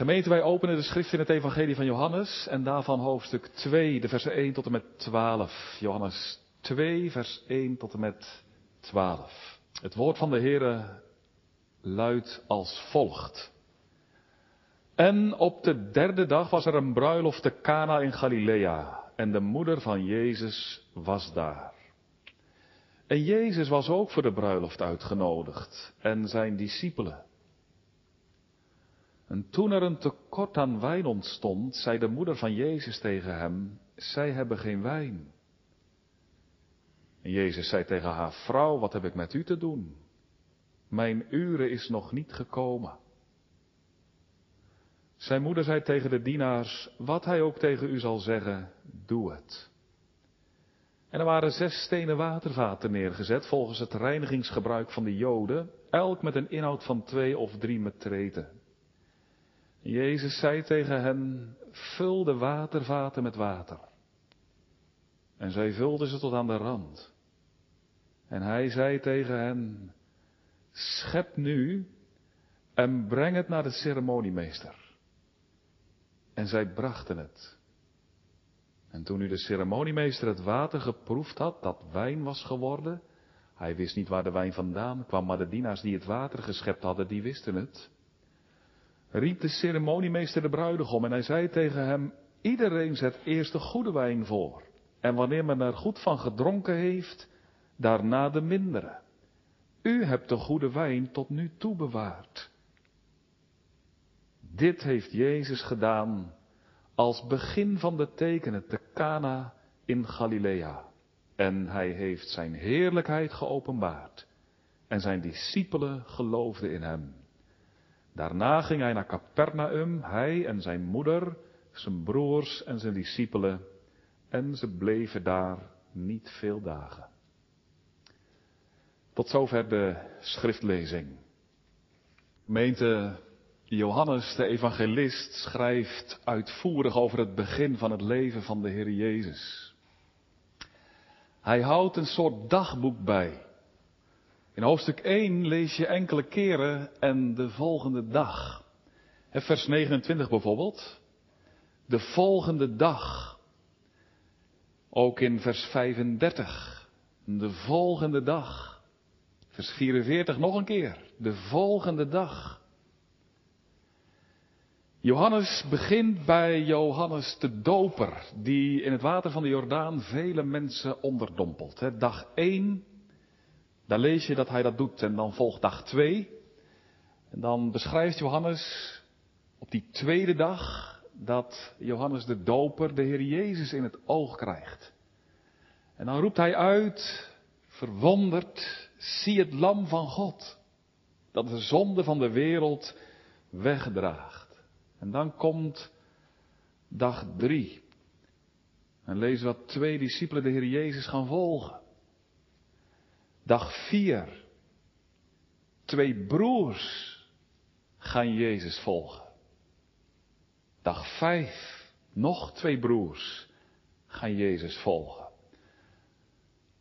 Gemeente, wij openen de schrift in het Evangelie van Johannes en daarvan hoofdstuk 2, de versen 1 tot en met 12. Johannes 2, vers 1 tot en met 12. Het woord van de Heere luidt als volgt. En op de derde dag was er een bruiloft te Cana in Galilea en de moeder van Jezus was daar. En Jezus was ook voor de bruiloft uitgenodigd en zijn discipelen. En toen er een tekort aan wijn ontstond, zei de moeder van Jezus tegen hem, zij hebben geen wijn. En Jezus zei tegen haar, vrouw, wat heb ik met u te doen? Mijn uren is nog niet gekomen. Zijn moeder zei tegen de dienaars, wat hij ook tegen u zal zeggen, doe het. En er waren zes stenen watervaten neergezet volgens het reinigingsgebruik van de Joden, elk met een inhoud van twee of drie metreten. Jezus zei tegen hen, vul de watervaten met water. En zij vulden ze tot aan de rand. En hij zei tegen hen, schep nu en breng het naar de ceremoniemeester. En zij brachten het. En toen nu de ceremoniemeester het water geproefd had, dat wijn was geworden, hij wist niet waar de wijn vandaan kwam, maar de dienaars die het water geschept hadden, die wisten het riep de ceremoniemeester de bruidegom en hij zei tegen hem, iedereen zet eerst de goede wijn voor. En wanneer men er goed van gedronken heeft, daarna de mindere. U hebt de goede wijn tot nu toe bewaard. Dit heeft Jezus gedaan als begin van de tekenen te Cana in Galilea. En hij heeft zijn heerlijkheid geopenbaard. En zijn discipelen geloofden in hem. Daarna ging hij naar Capernaum, hij en zijn moeder, zijn broers en zijn discipelen, en ze bleven daar niet veel dagen. Tot zover de schriftlezing. Gemeente Johannes, de evangelist, schrijft uitvoerig over het begin van het leven van de Heer Jezus. Hij houdt een soort dagboek bij in hoofdstuk 1 lees je enkele keren en de volgende dag. Vers 29 bijvoorbeeld. De volgende dag. Ook in vers 35. De volgende dag. Vers 44 nog een keer. De volgende dag. Johannes begint bij Johannes de Doper, die in het water van de Jordaan vele mensen onderdompelt. Dag 1 daar lees je dat hij dat doet en dan volgt dag 2. En dan beschrijft Johannes op die tweede dag dat Johannes de Doper de Heer Jezus in het oog krijgt. En dan roept hij uit, verwonderd, zie het lam van God, dat de zonde van de wereld wegdraagt. En dan komt dag drie. En lezen wat twee discipelen de Heer Jezus gaan volgen. Dag vier. Twee broers gaan Jezus volgen. Dag vijf. Nog twee broers gaan Jezus volgen.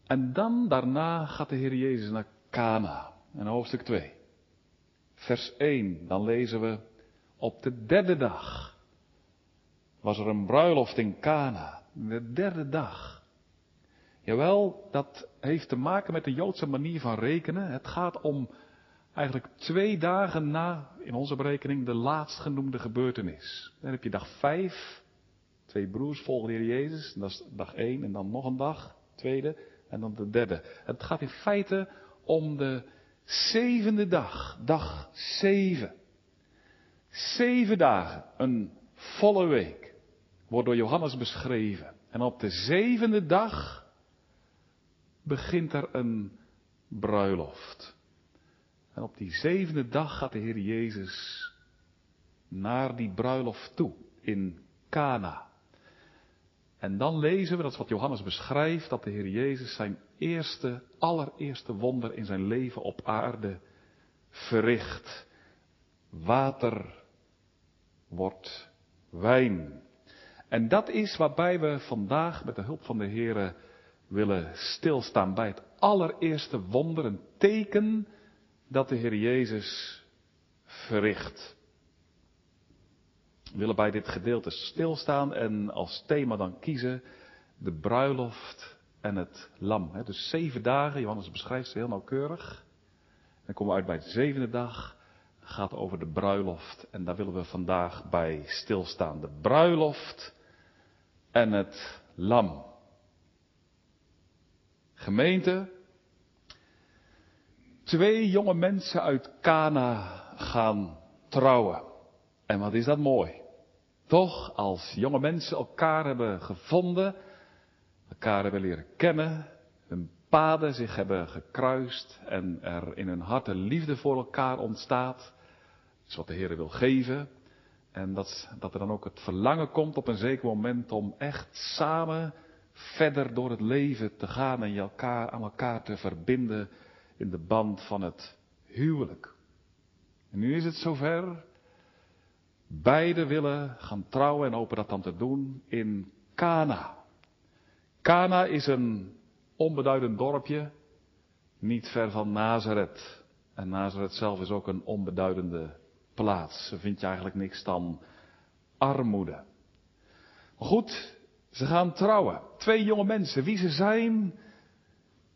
En dan daarna gaat de Heer Jezus naar Cana. En hoofdstuk 2. Vers 1. Dan lezen we. Op de derde dag was er een bruiloft in Cana. De derde dag. Jawel, dat heeft te maken met de Joodse manier van rekenen. Het gaat om eigenlijk twee dagen na, in onze berekening, de laatstgenoemde gebeurtenis. Dan heb je dag vijf, twee broers volgen de Heer Jezus, dat is dag één en dan nog een dag, tweede en dan de derde. Het gaat in feite om de zevende dag, dag zeven. Zeven dagen, een volle week, wordt door Johannes beschreven. En op de zevende dag begint er een bruiloft. En op die zevende dag gaat de Heer Jezus naar die bruiloft toe in Cana. En dan lezen we, dat is wat Johannes beschrijft, dat de Heer Jezus zijn eerste, allereerste wonder in zijn leven op aarde verricht. Water wordt wijn. En dat is waarbij we vandaag met de hulp van de Heer willen stilstaan bij het allereerste wonder, een teken dat de Heer Jezus verricht. willen bij dit gedeelte stilstaan en als thema dan kiezen de bruiloft en het lam. Dus zeven dagen, Johannes beschrijft ze heel nauwkeurig. Dan komen we uit bij de zevende dag. Gaat over de bruiloft. En daar willen we vandaag bij stilstaan. De bruiloft en het lam. Gemeente. Twee jonge mensen uit Cana gaan trouwen. En wat is dat mooi. Toch, als jonge mensen elkaar hebben gevonden, elkaar hebben leren kennen, hun paden zich hebben gekruist en er in hun hart een liefde voor elkaar ontstaat. Dat is wat de Heer wil geven. En dat, dat er dan ook het verlangen komt op een zeker moment om echt samen verder door het leven te gaan en je elkaar aan elkaar te verbinden in de band van het huwelijk. En nu is het zover. Beiden willen gaan trouwen en hopen dat dan te doen in Cana. Cana is een onbeduidend dorpje, niet ver van Nazareth. En Nazareth zelf is ook een onbeduidende plaats. Daar vind je eigenlijk niks dan armoede. Goed, ze gaan trouwen. Twee jonge mensen. Wie ze zijn,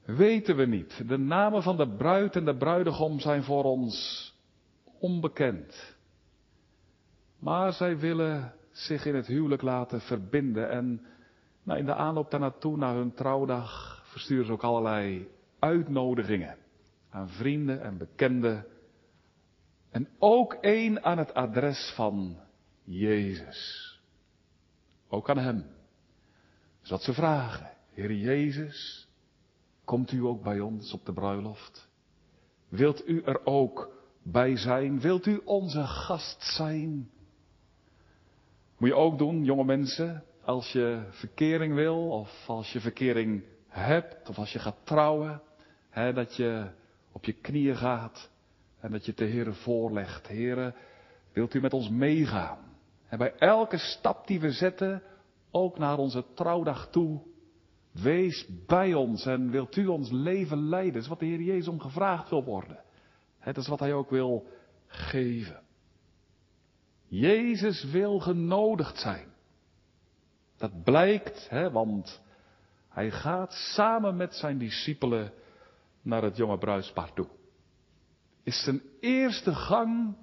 weten we niet. De namen van de bruid en de bruidegom zijn voor ons onbekend. Maar zij willen zich in het huwelijk laten verbinden. En nou, in de aanloop daarnaartoe, naar hun trouwdag, versturen ze ook allerlei uitnodigingen aan vrienden en bekenden. En ook één aan het adres van Jezus. Ook aan Hem. Dus wat ze vragen. Heer Jezus, komt u ook bij ons op de bruiloft? Wilt u er ook bij zijn? Wilt u onze gast zijn? Moet je ook doen, jonge mensen, als je verkering wil, of als je verkering hebt, of als je gaat trouwen, hè, dat je op je knieën gaat en dat je het de Heer voorlegt. Heren, wilt u met ons meegaan? En bij elke stap die we zetten, ook naar onze trouwdag toe, wees bij ons en wilt u ons leven leiden. Dat is wat de Heer Jezus om gevraagd wil worden. Dat is wat Hij ook wil geven. Jezus wil genodigd zijn. Dat blijkt, hè, want hij gaat samen met zijn discipelen naar het jonge bruidspaar toe. Is zijn eerste gang,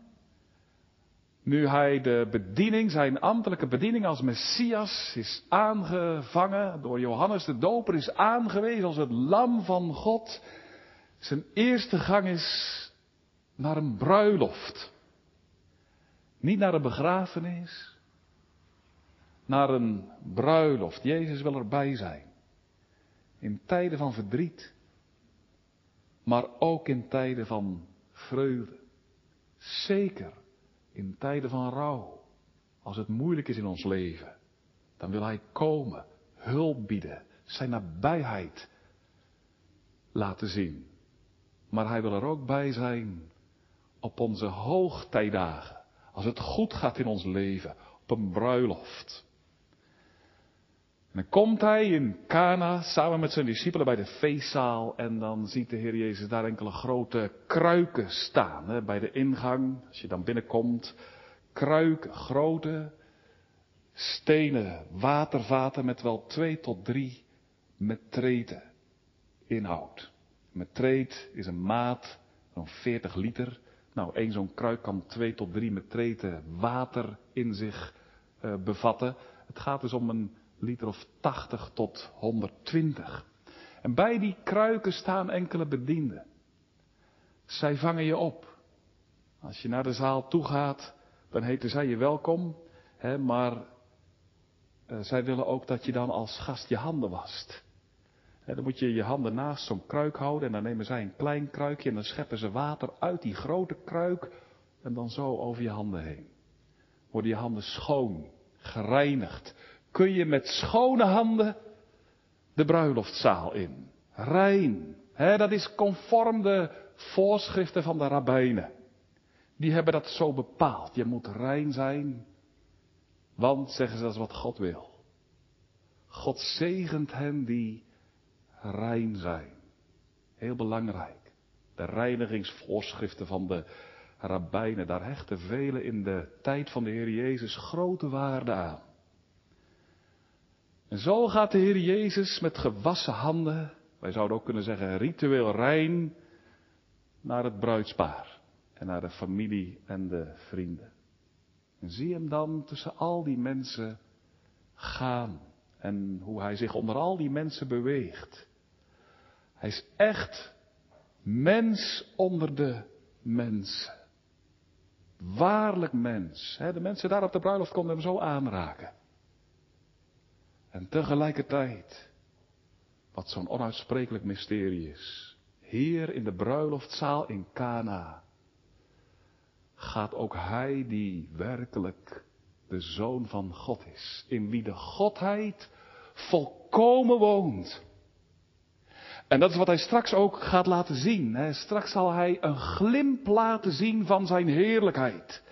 nu hij de bediening, zijn ambtelijke bediening als Messias is aangevangen door Johannes de Doper, is aangewezen als het lam van God. Zijn eerste gang is naar een bruiloft. Niet naar een begrafenis, naar een bruiloft. Jezus wil erbij zijn. In tijden van verdriet, maar ook in tijden van vreugde. Zeker in tijden van rouw. Als het moeilijk is in ons leven, dan wil Hij komen, hulp bieden, zijn nabijheid laten zien. Maar Hij wil er ook bij zijn op onze hoogtijdagen. Als het goed gaat in ons leven, op een bruiloft. Dan komt hij in Cana samen met zijn discipelen bij de feestzaal en dan ziet de Heer Jezus daar enkele grote kruiken staan hè, bij de ingang. Als je dan binnenkomt, kruiken, grote stenen watervaten met wel twee tot drie metreten inhoud. Metreet is een maat van 40 liter. Nou, één zo'n kruik kan twee tot drie metreten water in zich uh, bevatten. Het gaat dus om een liter of 80 tot 120. En bij die kruiken staan enkele bedienden. Zij vangen je op. Als je naar de zaal toe gaat, dan heten zij je welkom. Hè, maar uh, zij willen ook dat je dan als gast je handen wast. Dan moet je je handen naast zo'n kruik houden en dan nemen zij een klein kruikje en dan scheppen ze water uit die grote kruik en dan zo over je handen heen. Worden je handen schoon, gereinigd. Kun je met schone handen de bruiloftzaal in. Rein. He, dat is conform de voorschriften van de rabbijnen. Die hebben dat zo bepaald. Je moet rein zijn, want, zeggen ze, dat is wat God wil. God zegent hen die rein zijn. Heel belangrijk. De reinigingsvoorschriften van de rabbijnen, daar hechten velen in de tijd van de Heer Jezus grote waarde aan. En zo gaat de Heer Jezus met gewassen handen, wij zouden ook kunnen zeggen ritueel rein, naar het bruidspaar en naar de familie en de vrienden. En zie hem dan tussen al die mensen gaan en hoe hij zich onder al die mensen beweegt. Hij is echt mens onder de mensen. Waarlijk mens. De mensen daar op de bruiloft konden hem zo aanraken. En tegelijkertijd, wat zo'n onuitsprekelijk mysterie is. Hier in de bruiloftzaal in Cana gaat ook hij die werkelijk de zoon van God is, in wie de Godheid volkomen woont. En dat is wat hij straks ook gaat laten zien. Straks zal hij een glimp laten zien van zijn heerlijkheid,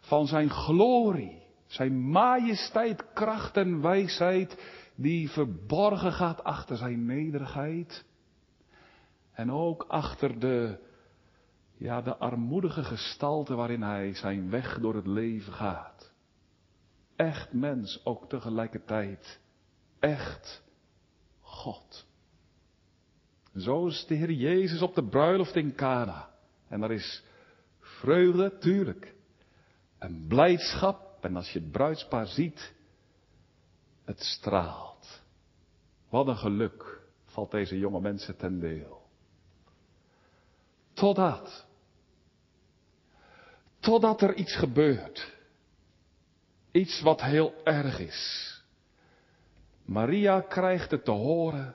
van zijn glorie, zijn majesteit, kracht en wijsheid, die verborgen gaat achter zijn nederigheid. En ook achter de, ja, de armoedige gestalte waarin hij zijn weg door het leven gaat. Echt mens, ook tegelijkertijd. Echt God. Zo is de Heer Jezus op de bruiloft in Cana. En er is vreugde, tuurlijk. En blijdschap. En als je het bruidspaar ziet, het straalt. Wat een geluk valt deze jonge mensen ten deel. Totdat. Totdat er iets gebeurt. Iets wat heel erg is. Maria krijgt het te horen.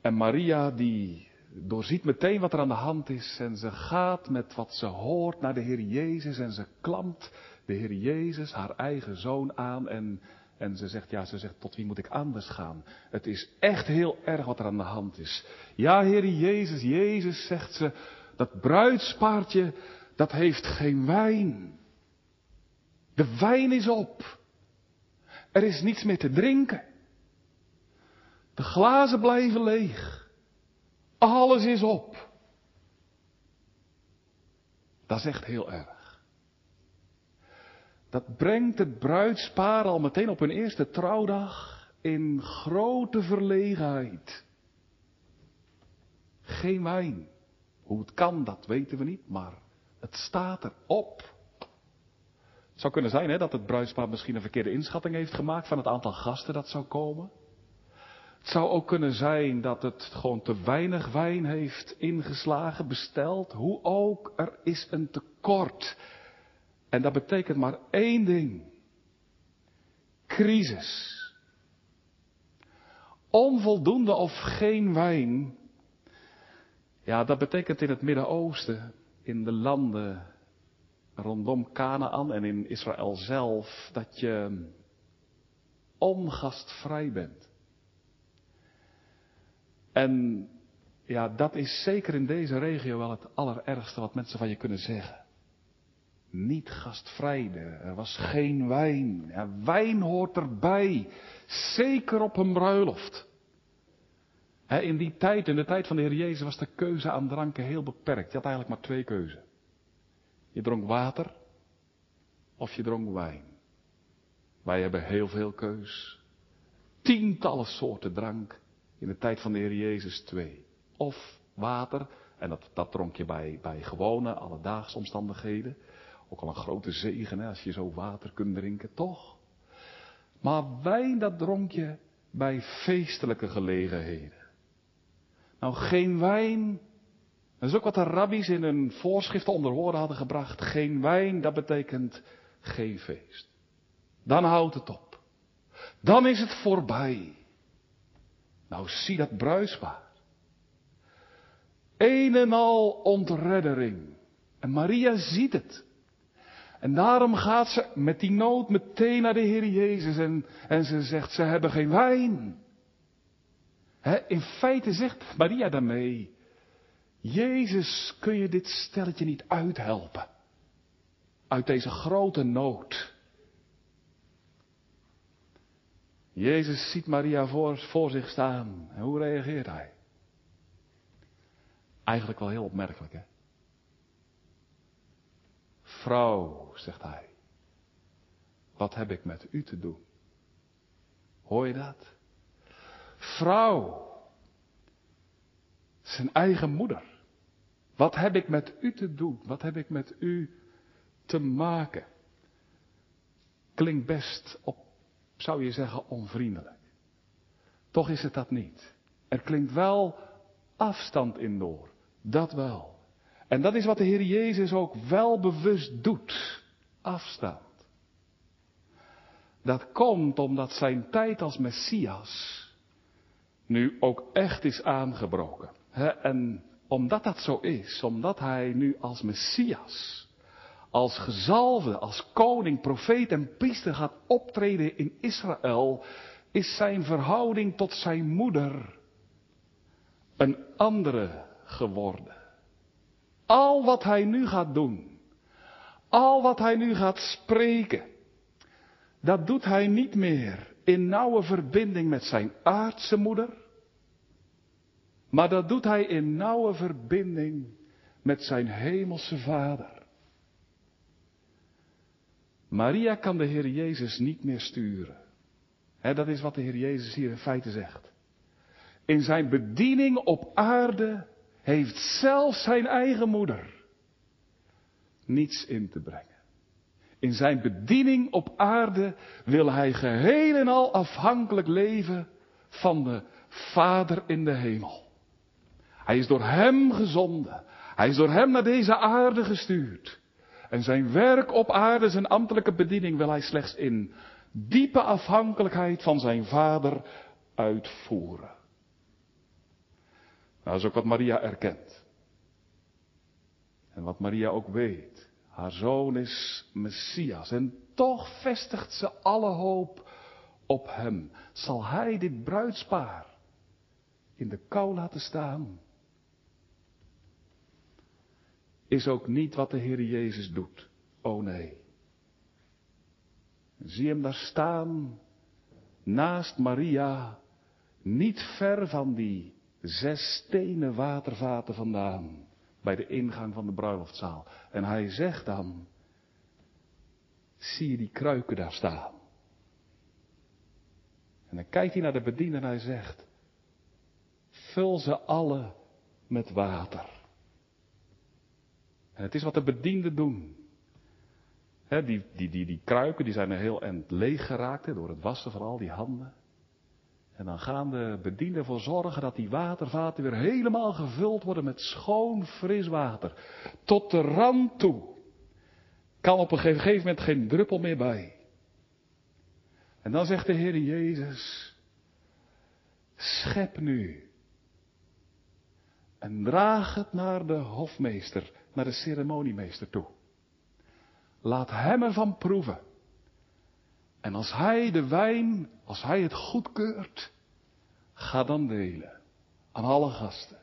En Maria die doorziet meteen wat er aan de hand is. En ze gaat met wat ze hoort naar de Heer Jezus. En ze klampt de Heer Jezus, haar eigen zoon, aan. En, en ze zegt, ja, ze zegt, tot wie moet ik anders gaan? Het is echt heel erg wat er aan de hand is. Ja, Heer Jezus, Jezus, zegt ze, dat bruidspaardje, dat heeft geen wijn. De wijn is op. Er is niets meer te drinken. De glazen blijven leeg. Alles is op. Dat is echt heel erg. Dat brengt het bruidspaar al meteen op hun eerste trouwdag in grote verlegenheid. Geen wijn. Hoe het kan, dat weten we niet, maar het staat erop. Het zou kunnen zijn hè, dat het bruidspaar misschien een verkeerde inschatting heeft gemaakt van het aantal gasten dat zou komen. Het zou ook kunnen zijn dat het gewoon te weinig wijn heeft ingeslagen, besteld. Hoe ook, er is een tekort. En dat betekent maar één ding. Crisis. Onvoldoende of geen wijn. Ja, dat betekent in het Midden-Oosten, in de landen rondom Canaan en in Israël zelf, dat je ongastvrij bent. En ja, dat is zeker in deze regio wel het allerergste wat mensen van je kunnen zeggen. Niet gastvrij, er was geen wijn. Ja, wijn hoort erbij, zeker op een bruiloft. in die tijd, in de tijd van de Heer Jezus, was de keuze aan dranken heel beperkt. Je had eigenlijk maar twee keuzen. Je dronk water of je dronk wijn. Wij hebben heel veel keus. Tientallen soorten drank. In de tijd van de Heer Jezus twee. Of water, en dat, dat dronk je bij, bij gewone, alledaagse omstandigheden. Ook al een grote zegen hè, als je zo water kunt drinken, toch? Maar wijn, dat dronk je bij feestelijke gelegenheden. Nou, geen wijn. Dat is ook wat de rabbies in hun voorschriften onder woorden hadden gebracht. Geen wijn, dat betekent geen feest. Dan houdt het op. Dan is het voorbij. Nou, zie dat bruisbaar. Een en al ontreddering. En Maria ziet het. En daarom gaat ze met die nood meteen naar de Heer Jezus en, en ze zegt, ze hebben geen wijn. in feite zegt Maria daarmee, Jezus, kun je dit stelletje niet uithelpen? Uit deze grote nood. Jezus ziet Maria voor, voor zich staan. En hoe reageert hij? Eigenlijk wel heel opmerkelijk, hè? Vrouw, zegt hij, wat heb ik met u te doen? Hoor je dat? Vrouw, zijn eigen moeder. Wat heb ik met u te doen? Wat heb ik met u te maken? Klinkt best op, zou je zeggen, onvriendelijk. Toch is het dat niet. Er klinkt wel afstand in door. Dat wel. En dat is wat de Heer Jezus ook wel bewust doet. Afstand. Dat komt omdat zijn tijd als Messias nu ook echt is aangebroken. En omdat dat zo is, omdat hij nu als Messias, als gezalve, als koning, profeet en priester gaat optreden in Israël, is zijn verhouding tot zijn moeder een andere geworden. Al wat hij nu gaat doen, al wat hij nu gaat spreken, dat doet hij niet meer in nauwe verbinding met zijn aardse moeder, maar dat doet hij in nauwe verbinding met zijn hemelse vader. Maria kan de Heer Jezus niet meer sturen. dat is wat de Heer Jezus hier in feite zegt. In zijn bediening op aarde heeft zelfs zijn eigen moeder niets in te brengen. In zijn bediening op aarde wil hij geheel en al afhankelijk leven van de Vader in de hemel. Hij is door Hem gezonden. Hij is door Hem naar deze aarde gestuurd. En zijn werk op aarde, zijn ambtelijke bediening, wil hij slechts in diepe afhankelijkheid van zijn Vader uitvoeren. Nou, dat is ook wat Maria erkent. En wat Maria ook weet. Haar zoon is Messias. En toch vestigt ze alle hoop op hem. Zal hij dit bruidspaar in de kou laten staan? is ook niet wat de Heer Jezus doet. Oh nee. Zie hem daar staan, naast Maria, niet ver van die zes stenen watervaten vandaan, bij de ingang van de bruiloftzaal. En hij zegt dan, zie je die kruiken daar staan? En dan kijkt hij naar de bediener en hij zegt, vul ze alle met water. En het is wat de bedienden doen. die, die, die, die kruiken die zijn er heel end leeg geraakt door het wassen van al die handen. En dan gaan de bedienden ervoor zorgen dat die watervaten weer helemaal gevuld worden met schoon, fris water. Tot de rand toe. Kan op een gegeven moment geen druppel meer bij. En dan zegt de Heer Jezus, schep nu. En draag het naar de hofmeester naar de ceremoniemeester toe. Laat hem ervan proeven. En als hij de wijn, als hij het goedkeurt, ga dan delen aan alle gasten.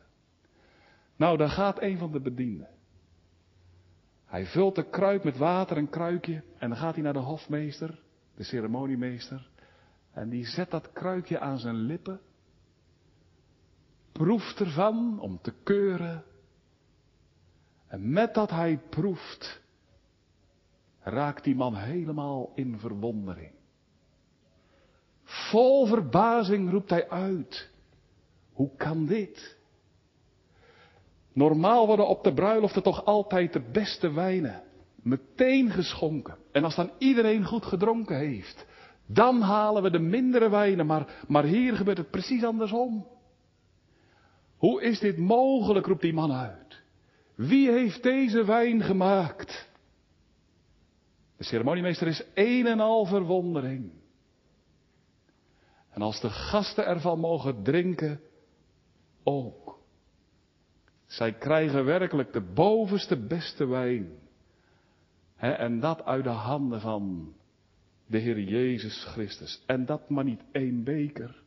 Nou, daar gaat een van de bedienden. Hij vult de kruik met water, een kruikje, en dan gaat hij naar de hofmeester, de ceremoniemeester, en die zet dat kruikje aan zijn lippen, proeft ervan om te keuren en met dat hij proeft, raakt die man helemaal in verwondering. Vol verbazing roept hij uit. Hoe kan dit? Normaal worden op de bruiloften toch altijd de beste wijnen meteen geschonken. En als dan iedereen goed gedronken heeft, dan halen we de mindere wijnen, maar, maar hier gebeurt het precies andersom. Hoe is dit mogelijk, roept die man uit. Wie heeft deze wijn gemaakt? De ceremoniemeester is een en al verwondering. En als de gasten ervan mogen drinken, ook. Zij krijgen werkelijk de bovenste beste wijn. en dat uit de handen van de Heer Jezus Christus. En dat maar niet één beker.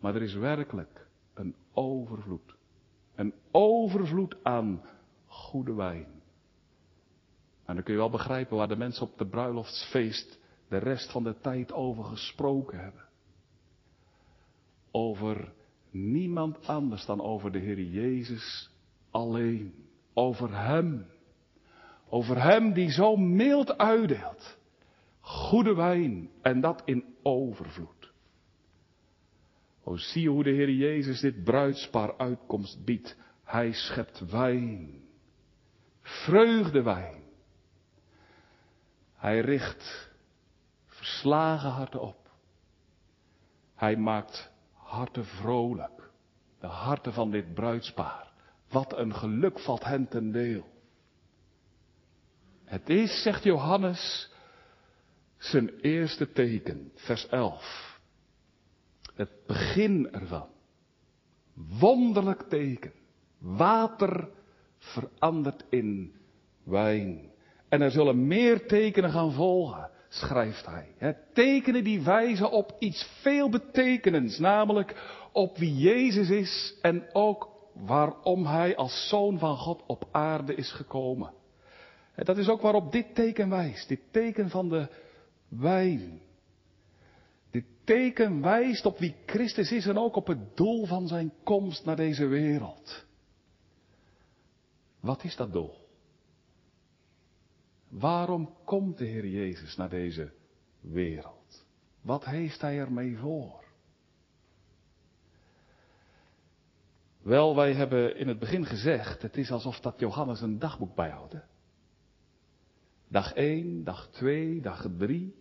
Maar er is werkelijk een overvloed. Een overvloed aan goede wijn. En dan kun je wel begrijpen waar de mensen op de bruiloftsfeest de rest van de tijd over gesproken hebben. Over niemand anders dan over de Heer Jezus alleen. Over Hem. Over hem die zo mild uitdeelt. Goede wijn en dat in overvloed. O zie hoe de Heer Jezus dit bruidspaar uitkomst biedt. Hij schept wijn. Vreugdewijn. Hij richt verslagen harten op. Hij maakt harten vrolijk. De harten van dit bruidspaar. Wat een geluk valt hen ten deel. Het is, zegt Johannes, zijn eerste teken, vers 11. Het begin ervan. Wonderlijk teken. Water verandert in wijn. En er zullen meer tekenen gaan volgen, schrijft hij. tekenen die wijzen op iets veel betekenends, namelijk op wie Jezus is en ook waarom hij als zoon van God op aarde is gekomen. En dat is ook waarop dit teken wijst, dit teken van de wijn. Dit teken wijst op wie Christus is en ook op het doel van zijn komst naar deze wereld. Wat is dat doel? Waarom komt de Heer Jezus naar deze wereld? Wat heeft Hij ermee voor? Wel, wij hebben in het begin gezegd, het is alsof dat Johannes een dagboek bijhoudt. Dag 1, dag 2, dag 3.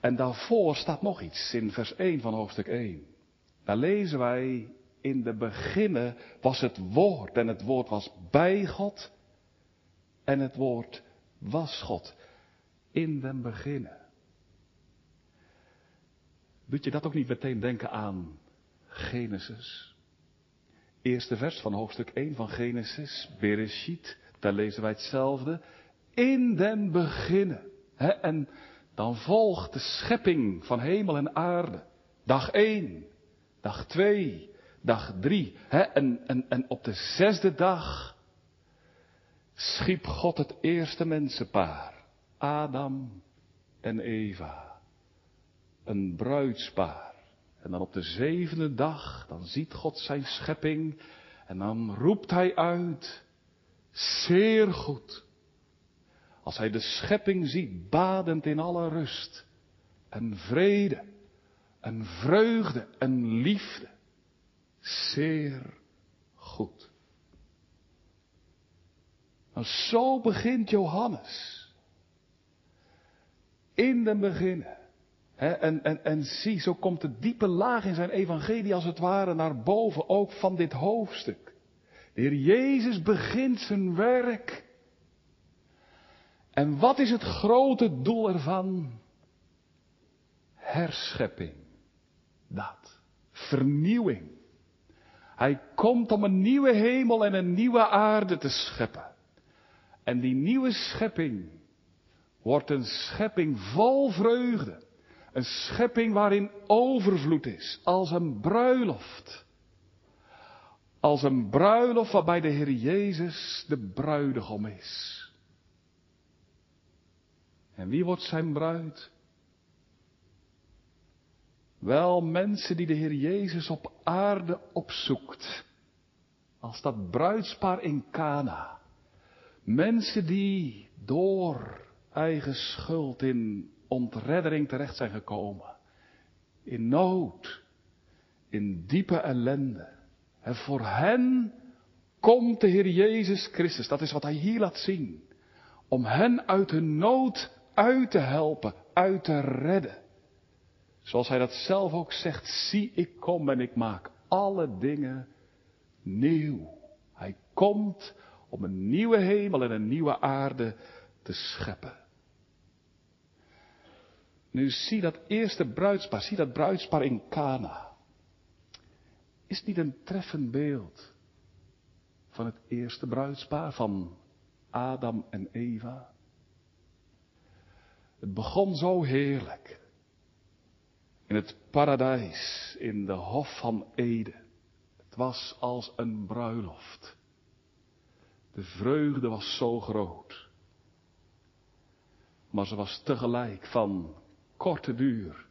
En daarvoor staat nog iets in vers 1 van hoofdstuk 1. Daar lezen wij, in de beginnen was het woord en het woord was bij God en het woord was God. In den beginnen. Doet je dat ook niet meteen denken aan Genesis? Eerste vers van hoofdstuk 1 van Genesis, Bereshit, daar lezen wij hetzelfde. In den beginnen. en dan volgt de schepping van hemel en aarde. Dag 1, dag 2, dag 3. en, op de zesde dag schiep God het eerste mensenpaar, Adam en Eva. Een bruidspaar. En dan op de zevende dag, dan ziet God zijn schepping en dan roept hij uit, zeer goed. Als hij de schepping ziet badend in alle rust en vrede en vreugde en liefde, zeer goed. Nou, zo begint Johannes. In den beginnen. en, en, zie, zo komt de diepe laag in zijn evangelie als het ware naar boven, ook van dit hoofdstuk. De Heer Jezus begint zijn werk. En wat is het grote doel ervan? Herschepping. Dat. Vernieuwing. Hij komt om een nieuwe hemel en een nieuwe aarde te scheppen. En die nieuwe schepping wordt een schepping vol vreugde. Een schepping waarin overvloed is, als een bruiloft. Als een bruiloft waarbij de Heer Jezus de bruidegom is. En wie wordt zijn bruid? Wel mensen die de Heer Jezus op aarde opzoekt. Als dat bruidspaar in Cana. Mensen die door eigen schuld in ontreddering terecht zijn gekomen. In nood. In diepe ellende. En voor hen komt de Heer Jezus Christus. Dat is wat hij hier laat zien. Om hen uit hun nood uit te helpen, uit te redden. Zoals hij dat zelf ook zegt, zie ik kom en ik maak alle dingen nieuw. Hij komt om een nieuwe hemel en een nieuwe aarde te scheppen. Nu zie dat eerste bruidspaar, zie dat bruidspaar in Cana. Is niet een treffend beeld van het eerste bruidspaar van Adam en Eva? Het begon zo heerlijk. In het paradijs, in de hof van Eden. Het was als een bruiloft. De vreugde was zo groot. Maar ze was tegelijk van korte duur.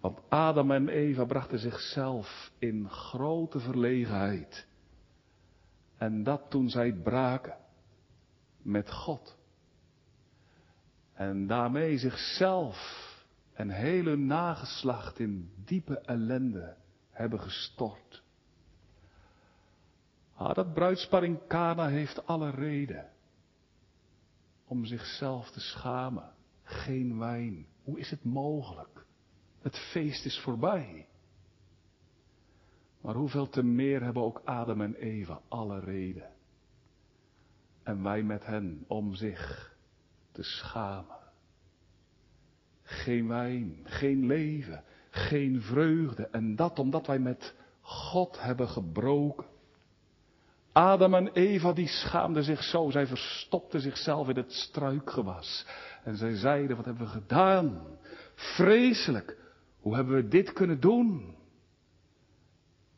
Want Adam en Eva brachten zichzelf in grote verlegenheid. En dat toen zij braken met God. En daarmee zichzelf en hele nageslacht in diepe ellende hebben gestort. Ah, dat bruidspar in Kana heeft alle reden om zichzelf te schamen. Geen wijn. Hoe is het mogelijk? Het feest is voorbij. Maar hoeveel te meer hebben ook Adam en Eva alle reden. En wij met hen om zich te schamen. Geen wijn, geen leven, geen vreugde. En dat omdat wij met God hebben gebroken. Adam en Eva die schaamden zich zo. Zij verstopten zichzelf in het struikgewas. En zij zeiden, wat hebben we gedaan? Vreselijk. Hoe hebben we dit kunnen doen?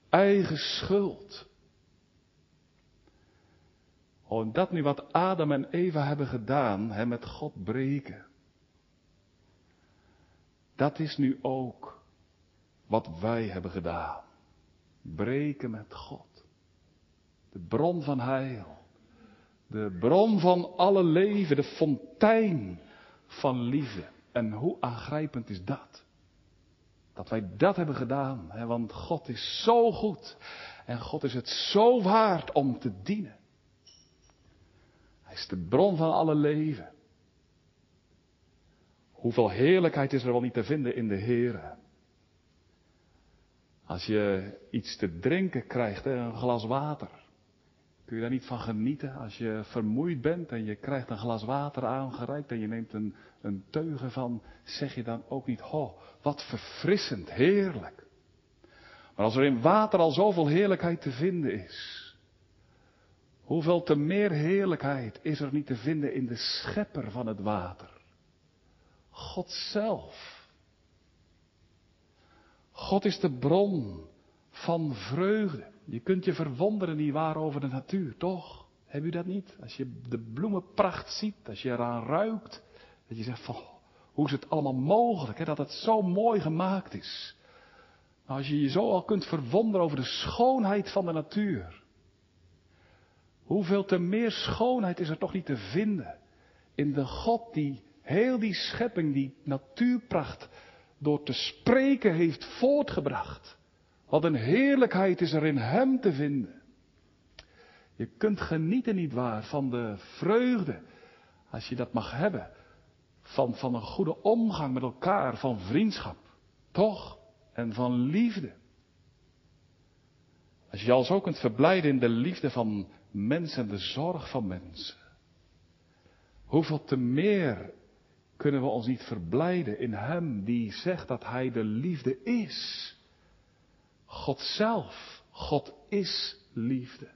Eigen schuld. Oh, en dat nu wat Adam en Eva hebben gedaan, hem met God breken. Dat is nu ook wat wij hebben gedaan. Breken met God. De bron van heil. De bron van alle leven. De fontein van liefde. En hoe aangrijpend is dat? Dat wij dat hebben gedaan. Hè? Want God is zo goed. En God is het zo waard om te dienen. Hij is de bron van alle leven. Hoeveel heerlijkheid is er wel niet te vinden in de Heer. Als je iets te drinken krijgt, een glas water. Kun je daar niet van genieten als je vermoeid bent en je krijgt een glas water aangereikt en je neemt een, een teugen van, zeg je dan ook niet, ho, wat verfrissend, heerlijk. Maar als er in water al zoveel heerlijkheid te vinden is, hoeveel te meer heerlijkheid is er niet te vinden in de schepper van het water? God zelf. God is de bron van vreugde. Je kunt je verwonderen niet waar over de natuur, toch? Heb u dat niet? Als je de bloemenpracht ziet, als je eraan ruikt, dat je zegt van, hoe is het allemaal mogelijk, hè, dat het zo mooi gemaakt is. Nou, als je je zo al kunt verwonderen over de schoonheid van de natuur, hoeveel te meer schoonheid is er toch niet te vinden in de God die heel die schepping, die natuurpracht, door te spreken heeft voortgebracht. Wat een heerlijkheid is er in Hem te vinden. Je kunt genieten, niet waar, van de vreugde, als je dat mag hebben, van, van een goede omgang met elkaar, van vriendschap, toch? En van liefde. Als je je al zo kunt verblijden in de liefde van mensen en de zorg van mensen. Hoeveel te meer kunnen we ons niet verblijden in Hem die zegt dat Hij de liefde is. God zelf, God is liefde.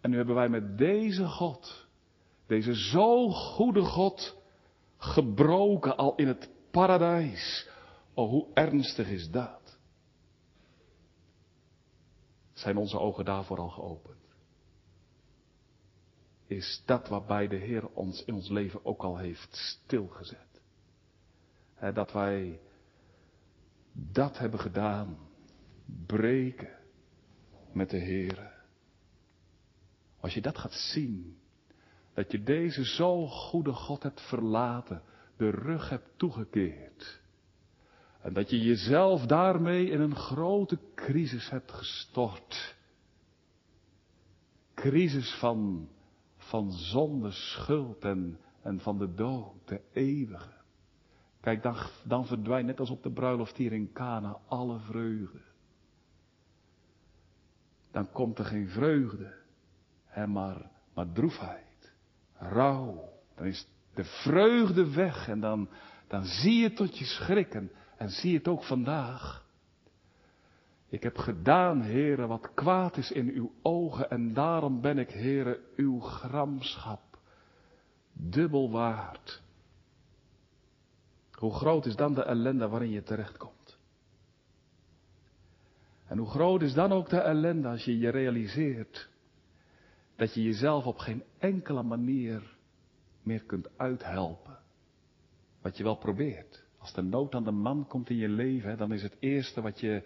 En nu hebben wij met deze God, deze zo goede God, gebroken al in het paradijs. Oh, hoe ernstig is dat? Zijn onze ogen daarvoor al geopend? is dat waarbij de Heer ons in ons leven ook al heeft stilgezet. dat wij dat hebben gedaan. Breken met de Heer. Als je dat gaat zien, dat je deze zo goede God hebt verlaten, de rug hebt toegekeerd. En dat je jezelf daarmee in een grote crisis hebt gestort. Crisis van van zonde, schuld en, en van de dood, de eeuwige. Kijk, dan, dan verdwijnt net als op de bruiloft hier in Cana alle vreugde. Dan komt er geen vreugde, hè, maar, maar droefheid, rouw. Dan is de vreugde weg en dan, dan zie je tot je schrikken en zie het ook vandaag. Ik heb gedaan, heren, wat kwaad is in uw ogen en daarom ben ik, heren, uw gramschap dubbel waard. Hoe groot is dan de ellende waarin je terechtkomt? En hoe groot is dan ook de ellende als je je realiseert dat je jezelf op geen enkele manier meer kunt uithelpen. Wat je wel probeert. Als de nood aan de man komt in je leven, dan is het eerste wat je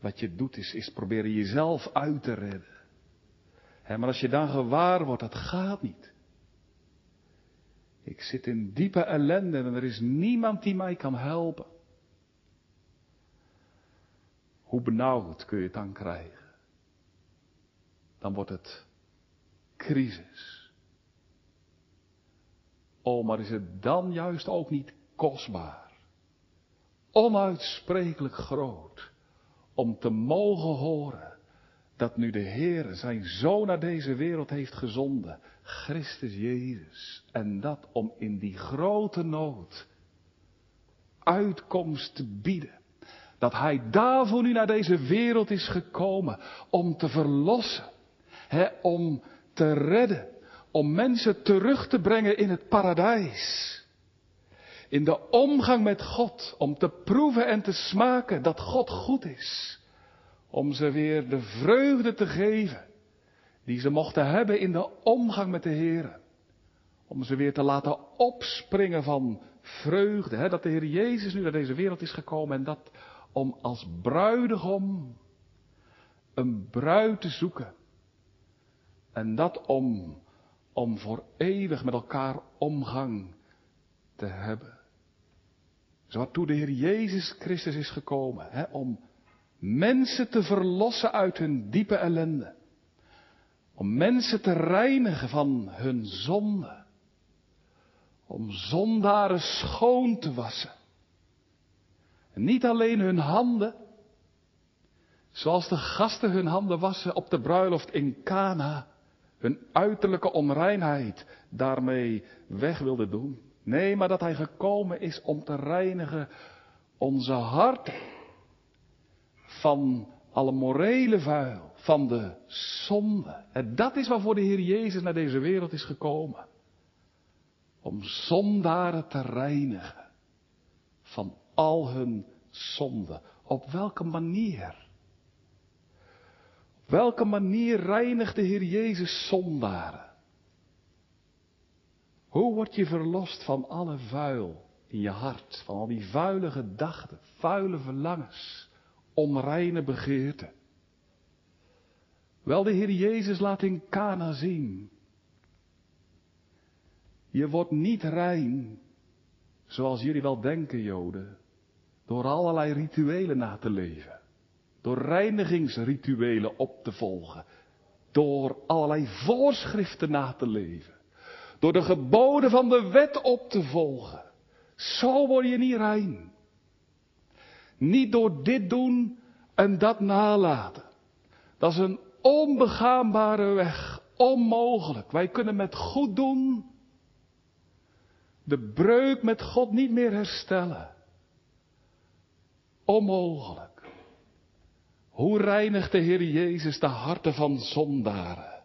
wat je doet is, is proberen jezelf uit te redden. maar als je dan gewaar wordt, dat gaat niet. Ik zit in diepe ellende en er is niemand die mij kan helpen. Hoe benauwd kun je het dan krijgen? Dan wordt het crisis. Oh, maar is het dan juist ook niet kostbaar? Onuitsprekelijk groot om te mogen horen dat nu de Heer zijn Zoon naar deze wereld heeft gezonden, Christus Jezus, en dat om in die grote nood uitkomst te bieden. Dat Hij daarvoor nu naar deze wereld is gekomen om te verlossen, hè, om te redden, om mensen terug te brengen in het paradijs. In de omgang met God, om te proeven en te smaken dat God goed is om ze weer de vreugde te geven die ze mochten hebben in de omgang met de Heer. Om ze weer te laten opspringen van vreugde. Hè? Dat de Heer Jezus nu naar deze wereld is gekomen en dat om als bruidegom een bruid te zoeken. En dat om, om voor eeuwig met elkaar omgang te hebben. Zo waartoe de Heer Jezus Christus is gekomen. Hè? Om mensen te verlossen uit hun diepe ellende. Om mensen te reinigen van hun zonde. Om zondaren schoon te wassen. En niet alleen hun handen, zoals de gasten hun handen wassen op de bruiloft in Cana, hun uiterlijke onreinheid daarmee weg wilden doen. Nee, maar dat hij gekomen is om te reinigen onze harten van alle morele vuil, van de zonde. En dat is waarvoor de Heer Jezus naar deze wereld is gekomen. Om zondaren te reinigen van al hun zonde. Op welke manier? Op welke manier reinigt de Heer Jezus zondaren? Hoe word je verlost van alle vuil in je hart, van al die vuile gedachten, vuile verlangens? Onreine begeerte. Wel, de Heer Jezus laat in Cana zien. Je wordt niet rein, zoals jullie wel denken, Joden, door allerlei rituelen na te leven. Door reinigingsrituelen op te volgen. Door allerlei voorschriften na te leven. Door de geboden van de wet op te volgen. Zo word je niet rein. Niet door dit doen en dat nalaten. Dat is een onbegaanbare weg. Onmogelijk. Wij kunnen met goed doen de breuk met God niet meer herstellen. Onmogelijk. Hoe reinigt de Heer Jezus de harten van zondaren?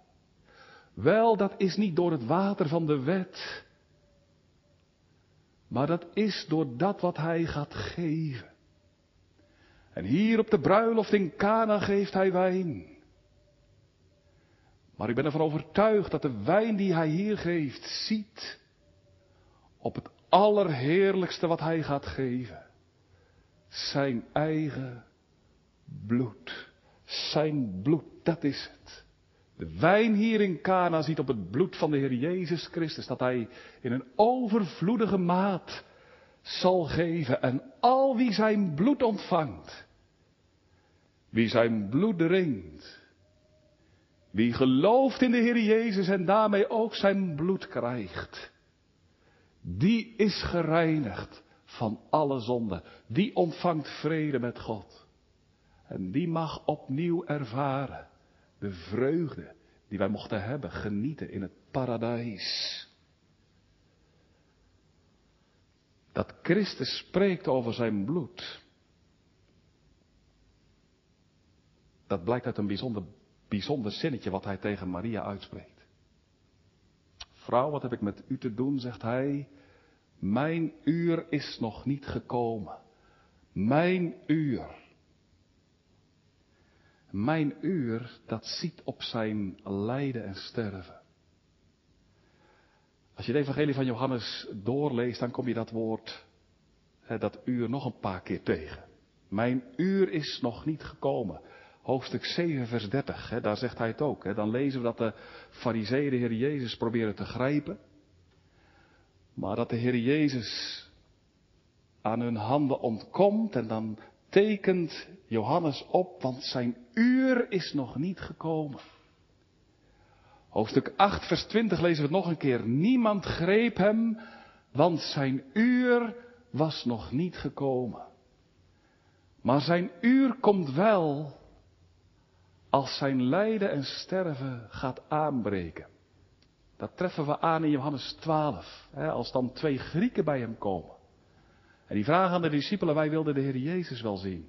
Wel, dat is niet door het water van de wet, maar dat is door dat wat Hij gaat geven. En hier op de bruiloft in Cana geeft hij wijn. Maar ik ben ervan overtuigd dat de wijn die hij hier geeft ziet op het allerheerlijkste wat hij gaat geven. Zijn eigen bloed. Zijn bloed, dat is het. De wijn hier in Cana ziet op het bloed van de Heer Jezus Christus dat hij in een overvloedige maat zal geven. En al wie zijn bloed ontvangt, wie zijn bloed drinkt, wie gelooft in de Heer Jezus en daarmee ook zijn bloed krijgt, die is gereinigd van alle zonde. Die ontvangt vrede met God. En die mag opnieuw ervaren de vreugde die wij mochten hebben, genieten in het paradijs. Dat Christus spreekt over zijn bloed. Dat blijkt uit een bijzonder, bijzonder zinnetje wat hij tegen Maria uitspreekt. Vrouw, wat heb ik met u te doen, zegt hij. Mijn uur is nog niet gekomen. Mijn uur. Mijn uur, dat ziet op zijn lijden en sterven. Als je het evangelie van Johannes doorleest, dan kom je dat woord, dat uur nog een paar keer tegen. Mijn uur is nog niet gekomen. Hoofdstuk 7, vers 30, daar zegt hij het ook. Dan lezen we dat de fariseeën de Heer Jezus proberen te grijpen. Maar dat de Heer Jezus aan hun handen ontkomt en dan tekent Johannes op, want zijn uur is nog niet gekomen. Hoofdstuk 8, vers 20 lezen we het nog een keer. Niemand greep hem, want zijn uur was nog niet gekomen. Maar zijn uur komt wel als zijn lijden en sterven gaat aanbreken. Dat treffen we aan in Johannes 12, hè, als dan twee Grieken bij hem komen. En die vragen aan de discipelen, wij wilden de Heer Jezus wel zien.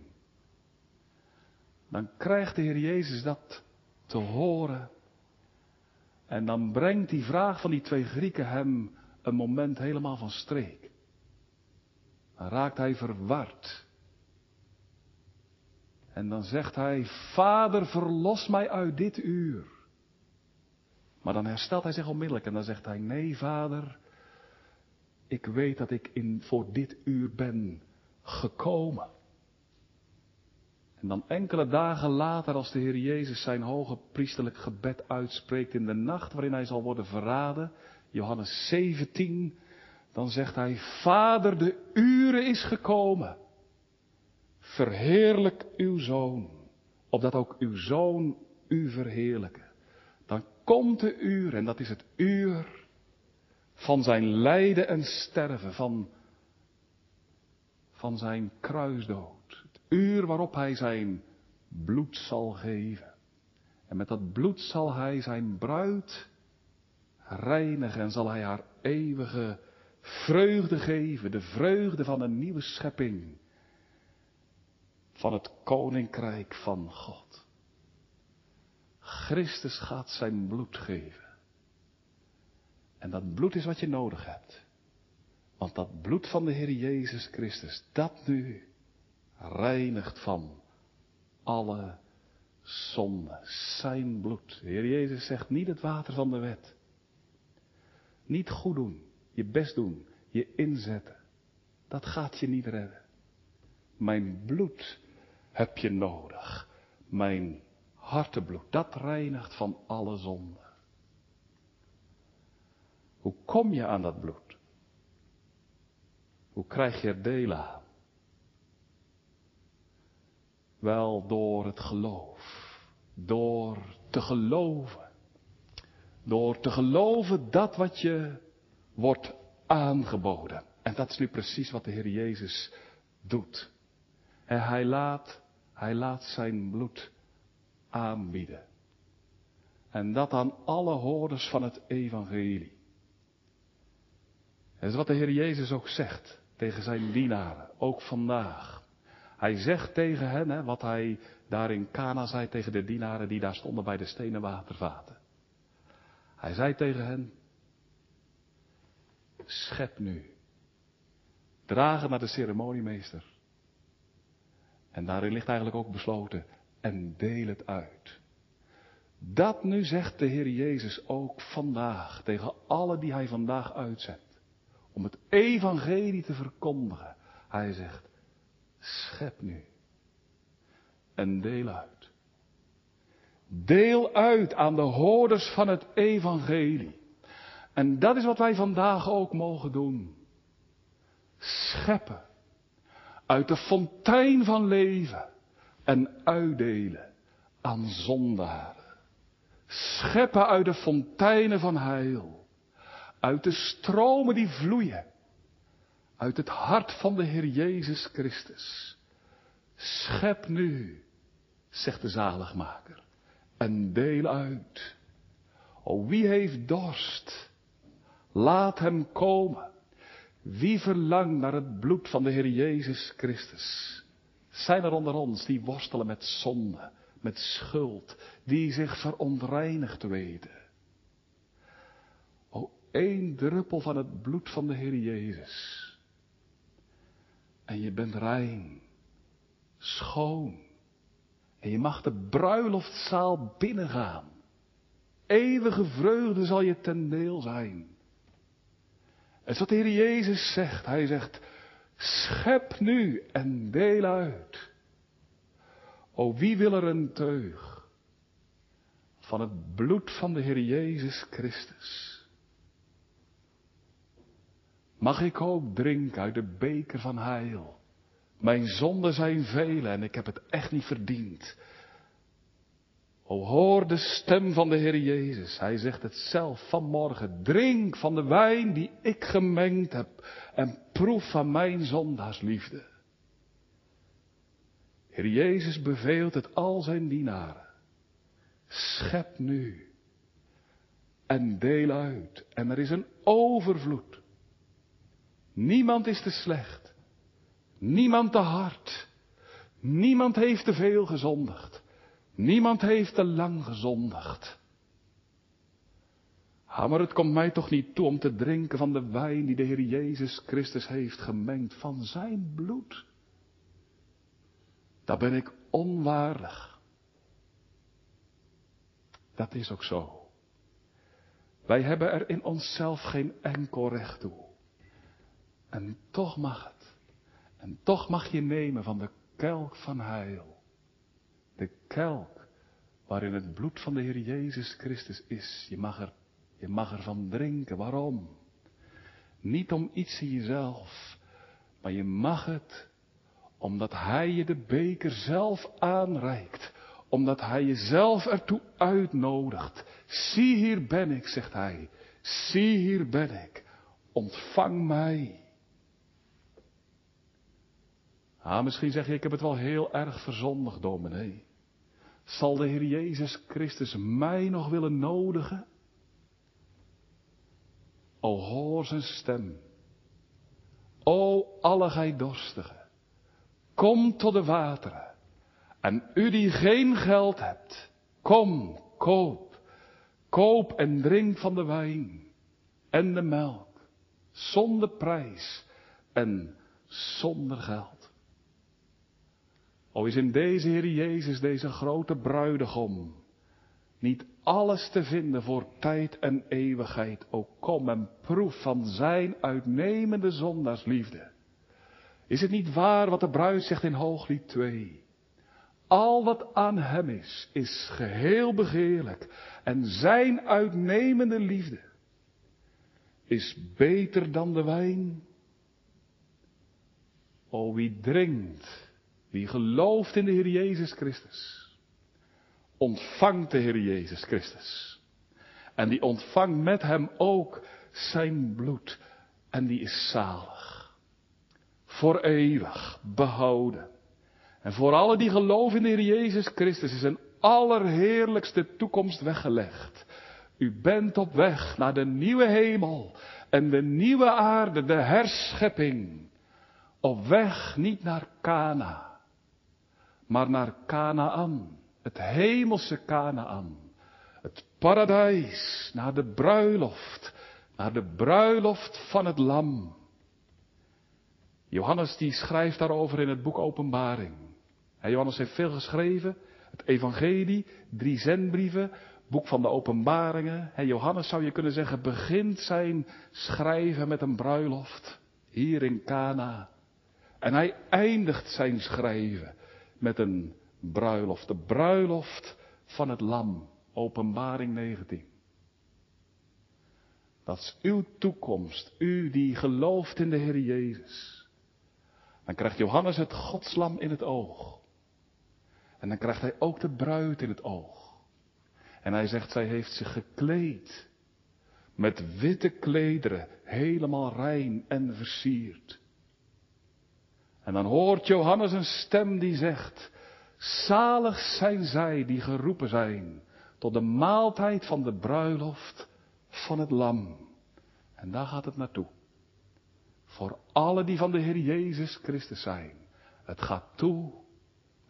Dan krijgt de Heer Jezus dat te horen. En dan brengt die vraag van die twee Grieken hem een moment helemaal van streek. Dan raakt hij verward. En dan zegt hij, Vader, verlos mij uit dit uur. Maar dan herstelt hij zich onmiddellijk en dan zegt hij, nee, Vader, ik weet dat ik in, voor dit uur ben gekomen. En dan enkele dagen later, als de Heer Jezus zijn hoge priesterlijk gebed uitspreekt in de nacht waarin hij zal worden verraden, Johannes 17, dan zegt hij, Vader, de uren is gekomen. Verheerlijk uw zoon, opdat ook uw zoon u verheerlijke. Dan komt de uur, en dat is het uur van zijn lijden en sterven, van, van zijn kruisdood. Uur waarop hij zijn bloed zal geven. En met dat bloed zal hij zijn bruid reinigen en zal hij haar eeuwige vreugde geven, de vreugde van een nieuwe schepping, van het koninkrijk van God. Christus gaat zijn bloed geven. En dat bloed is wat je nodig hebt. Want dat bloed van de Heer Jezus Christus, dat nu reinigt van alle zonde. Zijn bloed. De Heer Jezus zegt niet het water van de wet. Niet goed doen, je best doen, je inzetten. Dat gaat je niet redden. Mijn bloed heb je nodig. Mijn hartebloed, dat reinigt van alle zonde. Hoe kom je aan dat bloed? Hoe krijg je er deel aan? Wel door het geloof. Door te geloven. Door te geloven dat wat je wordt aangeboden. En dat is nu precies wat de Heer Jezus doet. En hij laat, hij laat zijn bloed aanbieden. En dat aan alle hoorders van het evangelie. Dat is wat de Heer Jezus ook zegt tegen zijn dienaren, ook vandaag. Hij zegt tegen hen, wat hij daar in Cana zei tegen de dienaren die daar stonden bij de stenen watervaten. Hij zei tegen hen, schep nu, dragen naar de ceremoniemeester. En daarin ligt eigenlijk ook besloten, en deel het uit. Dat nu zegt de Heer Jezus ook vandaag tegen alle die hij vandaag uitzet om het evangelie te verkondigen. Hij zegt, schep nu en deel uit. Deel uit aan de hoorders van het evangelie. En dat is wat wij vandaag ook mogen doen. Scheppen uit de fontein van leven en uitdelen aan zondaren. Scheppen uit de fonteinen van heil uit de stromen die vloeien. Uit het hart van de Heer Jezus Christus. Schep nu, zegt de zaligmaker, en deel uit. O wie heeft dorst, laat hem komen. Wie verlangt naar het bloed van de Heer Jezus Christus? Zijn er onder ons die worstelen met zonde, met schuld, die zich verontreinigd weten? één druppel van het bloed van de Heer Jezus. En je bent rein, schoon. En je mag de bruiloftzaal binnengaan. Eeuwige vreugde zal je ten deel zijn. En wat de Heer Jezus zegt. Hij zegt, schep nu en deel uit. O wie wil er een teug van het bloed van de Heer Jezus Christus? Mag ik ook drinken uit de beker van heil? Mijn zonden zijn vele en ik heb het echt niet verdiend. O hoor de stem van de Heer Jezus. Hij zegt het zelf vanmorgen. Drink van de wijn die ik gemengd heb en proef van mijn zondaarsliefde. Heer Jezus beveelt het al zijn dienaren. Schep nu en deel uit. En er is een overvloed. Niemand is te slecht. Niemand te hard. Niemand heeft te veel gezondigd. Niemand heeft te lang gezondigd. Ha, maar het komt mij toch niet toe om te drinken van de wijn die de Heer Jezus Christus heeft gemengd van zijn bloed. Daar ben ik onwaardig. Dat is ook zo. Wij hebben er in onszelf geen enkel recht toe. En toch mag het. En toch mag je nemen van de kelk van heil. De kelk waarin het bloed van de Heer Jezus Christus is. Je mag er, je mag ervan drinken. Waarom? Niet om iets in jezelf, maar je mag het omdat Hij je de beker zelf aanreikt. Omdat Hij je zelf ertoe uitnodigt. Zie hier ben ik, zegt Hij. Zie hier ben ik. Ontvang mij. Ah, misschien zeg je, ik heb het wel heel erg verzondigd, dominee. Zal de Heer Jezus Christus mij nog willen nodigen? O, hoor zijn stem. O, alle gij dorstigen. Kom tot de wateren. En u die geen geld hebt, kom, koop. Koop en drink van de wijn en de melk. Zonder prijs en zonder geld. O is in deze Heer Jezus, deze grote bruidegom, niet alles te vinden voor tijd en eeuwigheid. O kom en proef van zijn uitnemende zondaarsliefde. Is het niet waar wat de bruid zegt in Hooglied 2? Al wat aan hem is, is geheel begeerlijk. En zijn uitnemende liefde is beter dan de wijn. O wie drinkt, wie gelooft in de Heer Jezus Christus, ontvangt de Heer Jezus Christus. En die ontvangt met hem ook zijn bloed. En die is zalig voor eeuwig behouden. En voor alle die geloven in de Heer Jezus Christus is een allerheerlijkste toekomst weggelegd. U bent op weg naar de nieuwe hemel en de nieuwe aarde, de herschepping. Op weg niet naar Kana, maar naar Canaan, het hemelse Canaan. Het paradijs, naar de bruiloft, naar de bruiloft van het lam. Johannes die schrijft daarover in het boek Openbaring. Johannes heeft veel geschreven. Het Evangelie, drie zendbrieven, boek van de Openbaringen. Johannes zou je kunnen zeggen begint zijn schrijven met een bruiloft hier in Cana. En hij eindigt zijn schrijven met een bruiloft, de bruiloft van het lam. Openbaring 19. Dat is uw toekomst, u die gelooft in de Heer Jezus. Dan krijgt Johannes het godslam in het oog. En dan krijgt hij ook de bruid in het oog. En hij zegt, zij heeft zich gekleed. Met witte klederen, helemaal rein en versierd. En dan hoort Johannes een stem die zegt, zalig zijn zij die geroepen zijn tot de maaltijd van de bruiloft van het lam. En daar gaat het naartoe. Voor alle die van de Heer Jezus Christus zijn. Het gaat toe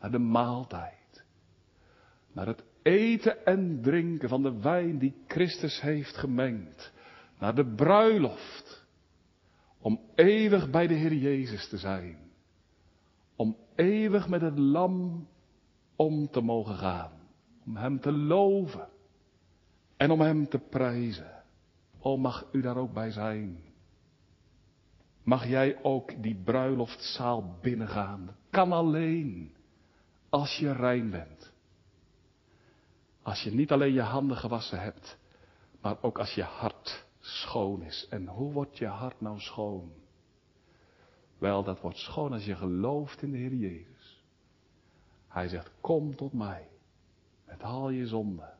naar de maaltijd. Naar het eten en drinken van de wijn die Christus heeft gemengd. Naar de bruiloft. Om eeuwig bij de Heer Jezus te zijn. Om eeuwig met het lam om te mogen gaan. Om Hem te loven. En om Hem te prijzen. O mag u daar ook bij zijn. Mag jij ook die bruiloftzaal binnengaan? Kan alleen als je rein bent. Als je niet alleen je handen gewassen hebt, maar ook als je hart schoon is. En hoe wordt je hart nou schoon? Wel, dat wordt schoon als je gelooft in de Heer Jezus. Hij zegt, kom tot mij met al je zonden.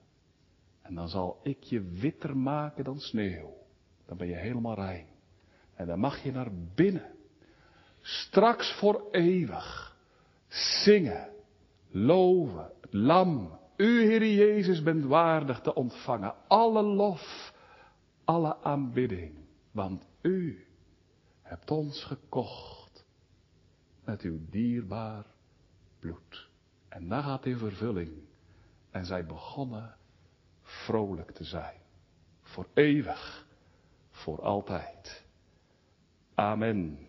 En dan zal ik je witter maken dan sneeuw. Dan ben je helemaal rein. En dan mag je naar binnen. Straks voor eeuwig. Zingen. Loven. Lam. U, Heer Jezus, bent waardig te ontvangen. Alle lof. Alle aanbidding. Want u hebt ons gekocht. Met uw dierbaar bloed. En dat gaat in vervulling. En zij begonnen vrolijk te zijn. Voor eeuwig. Voor altijd. Amen.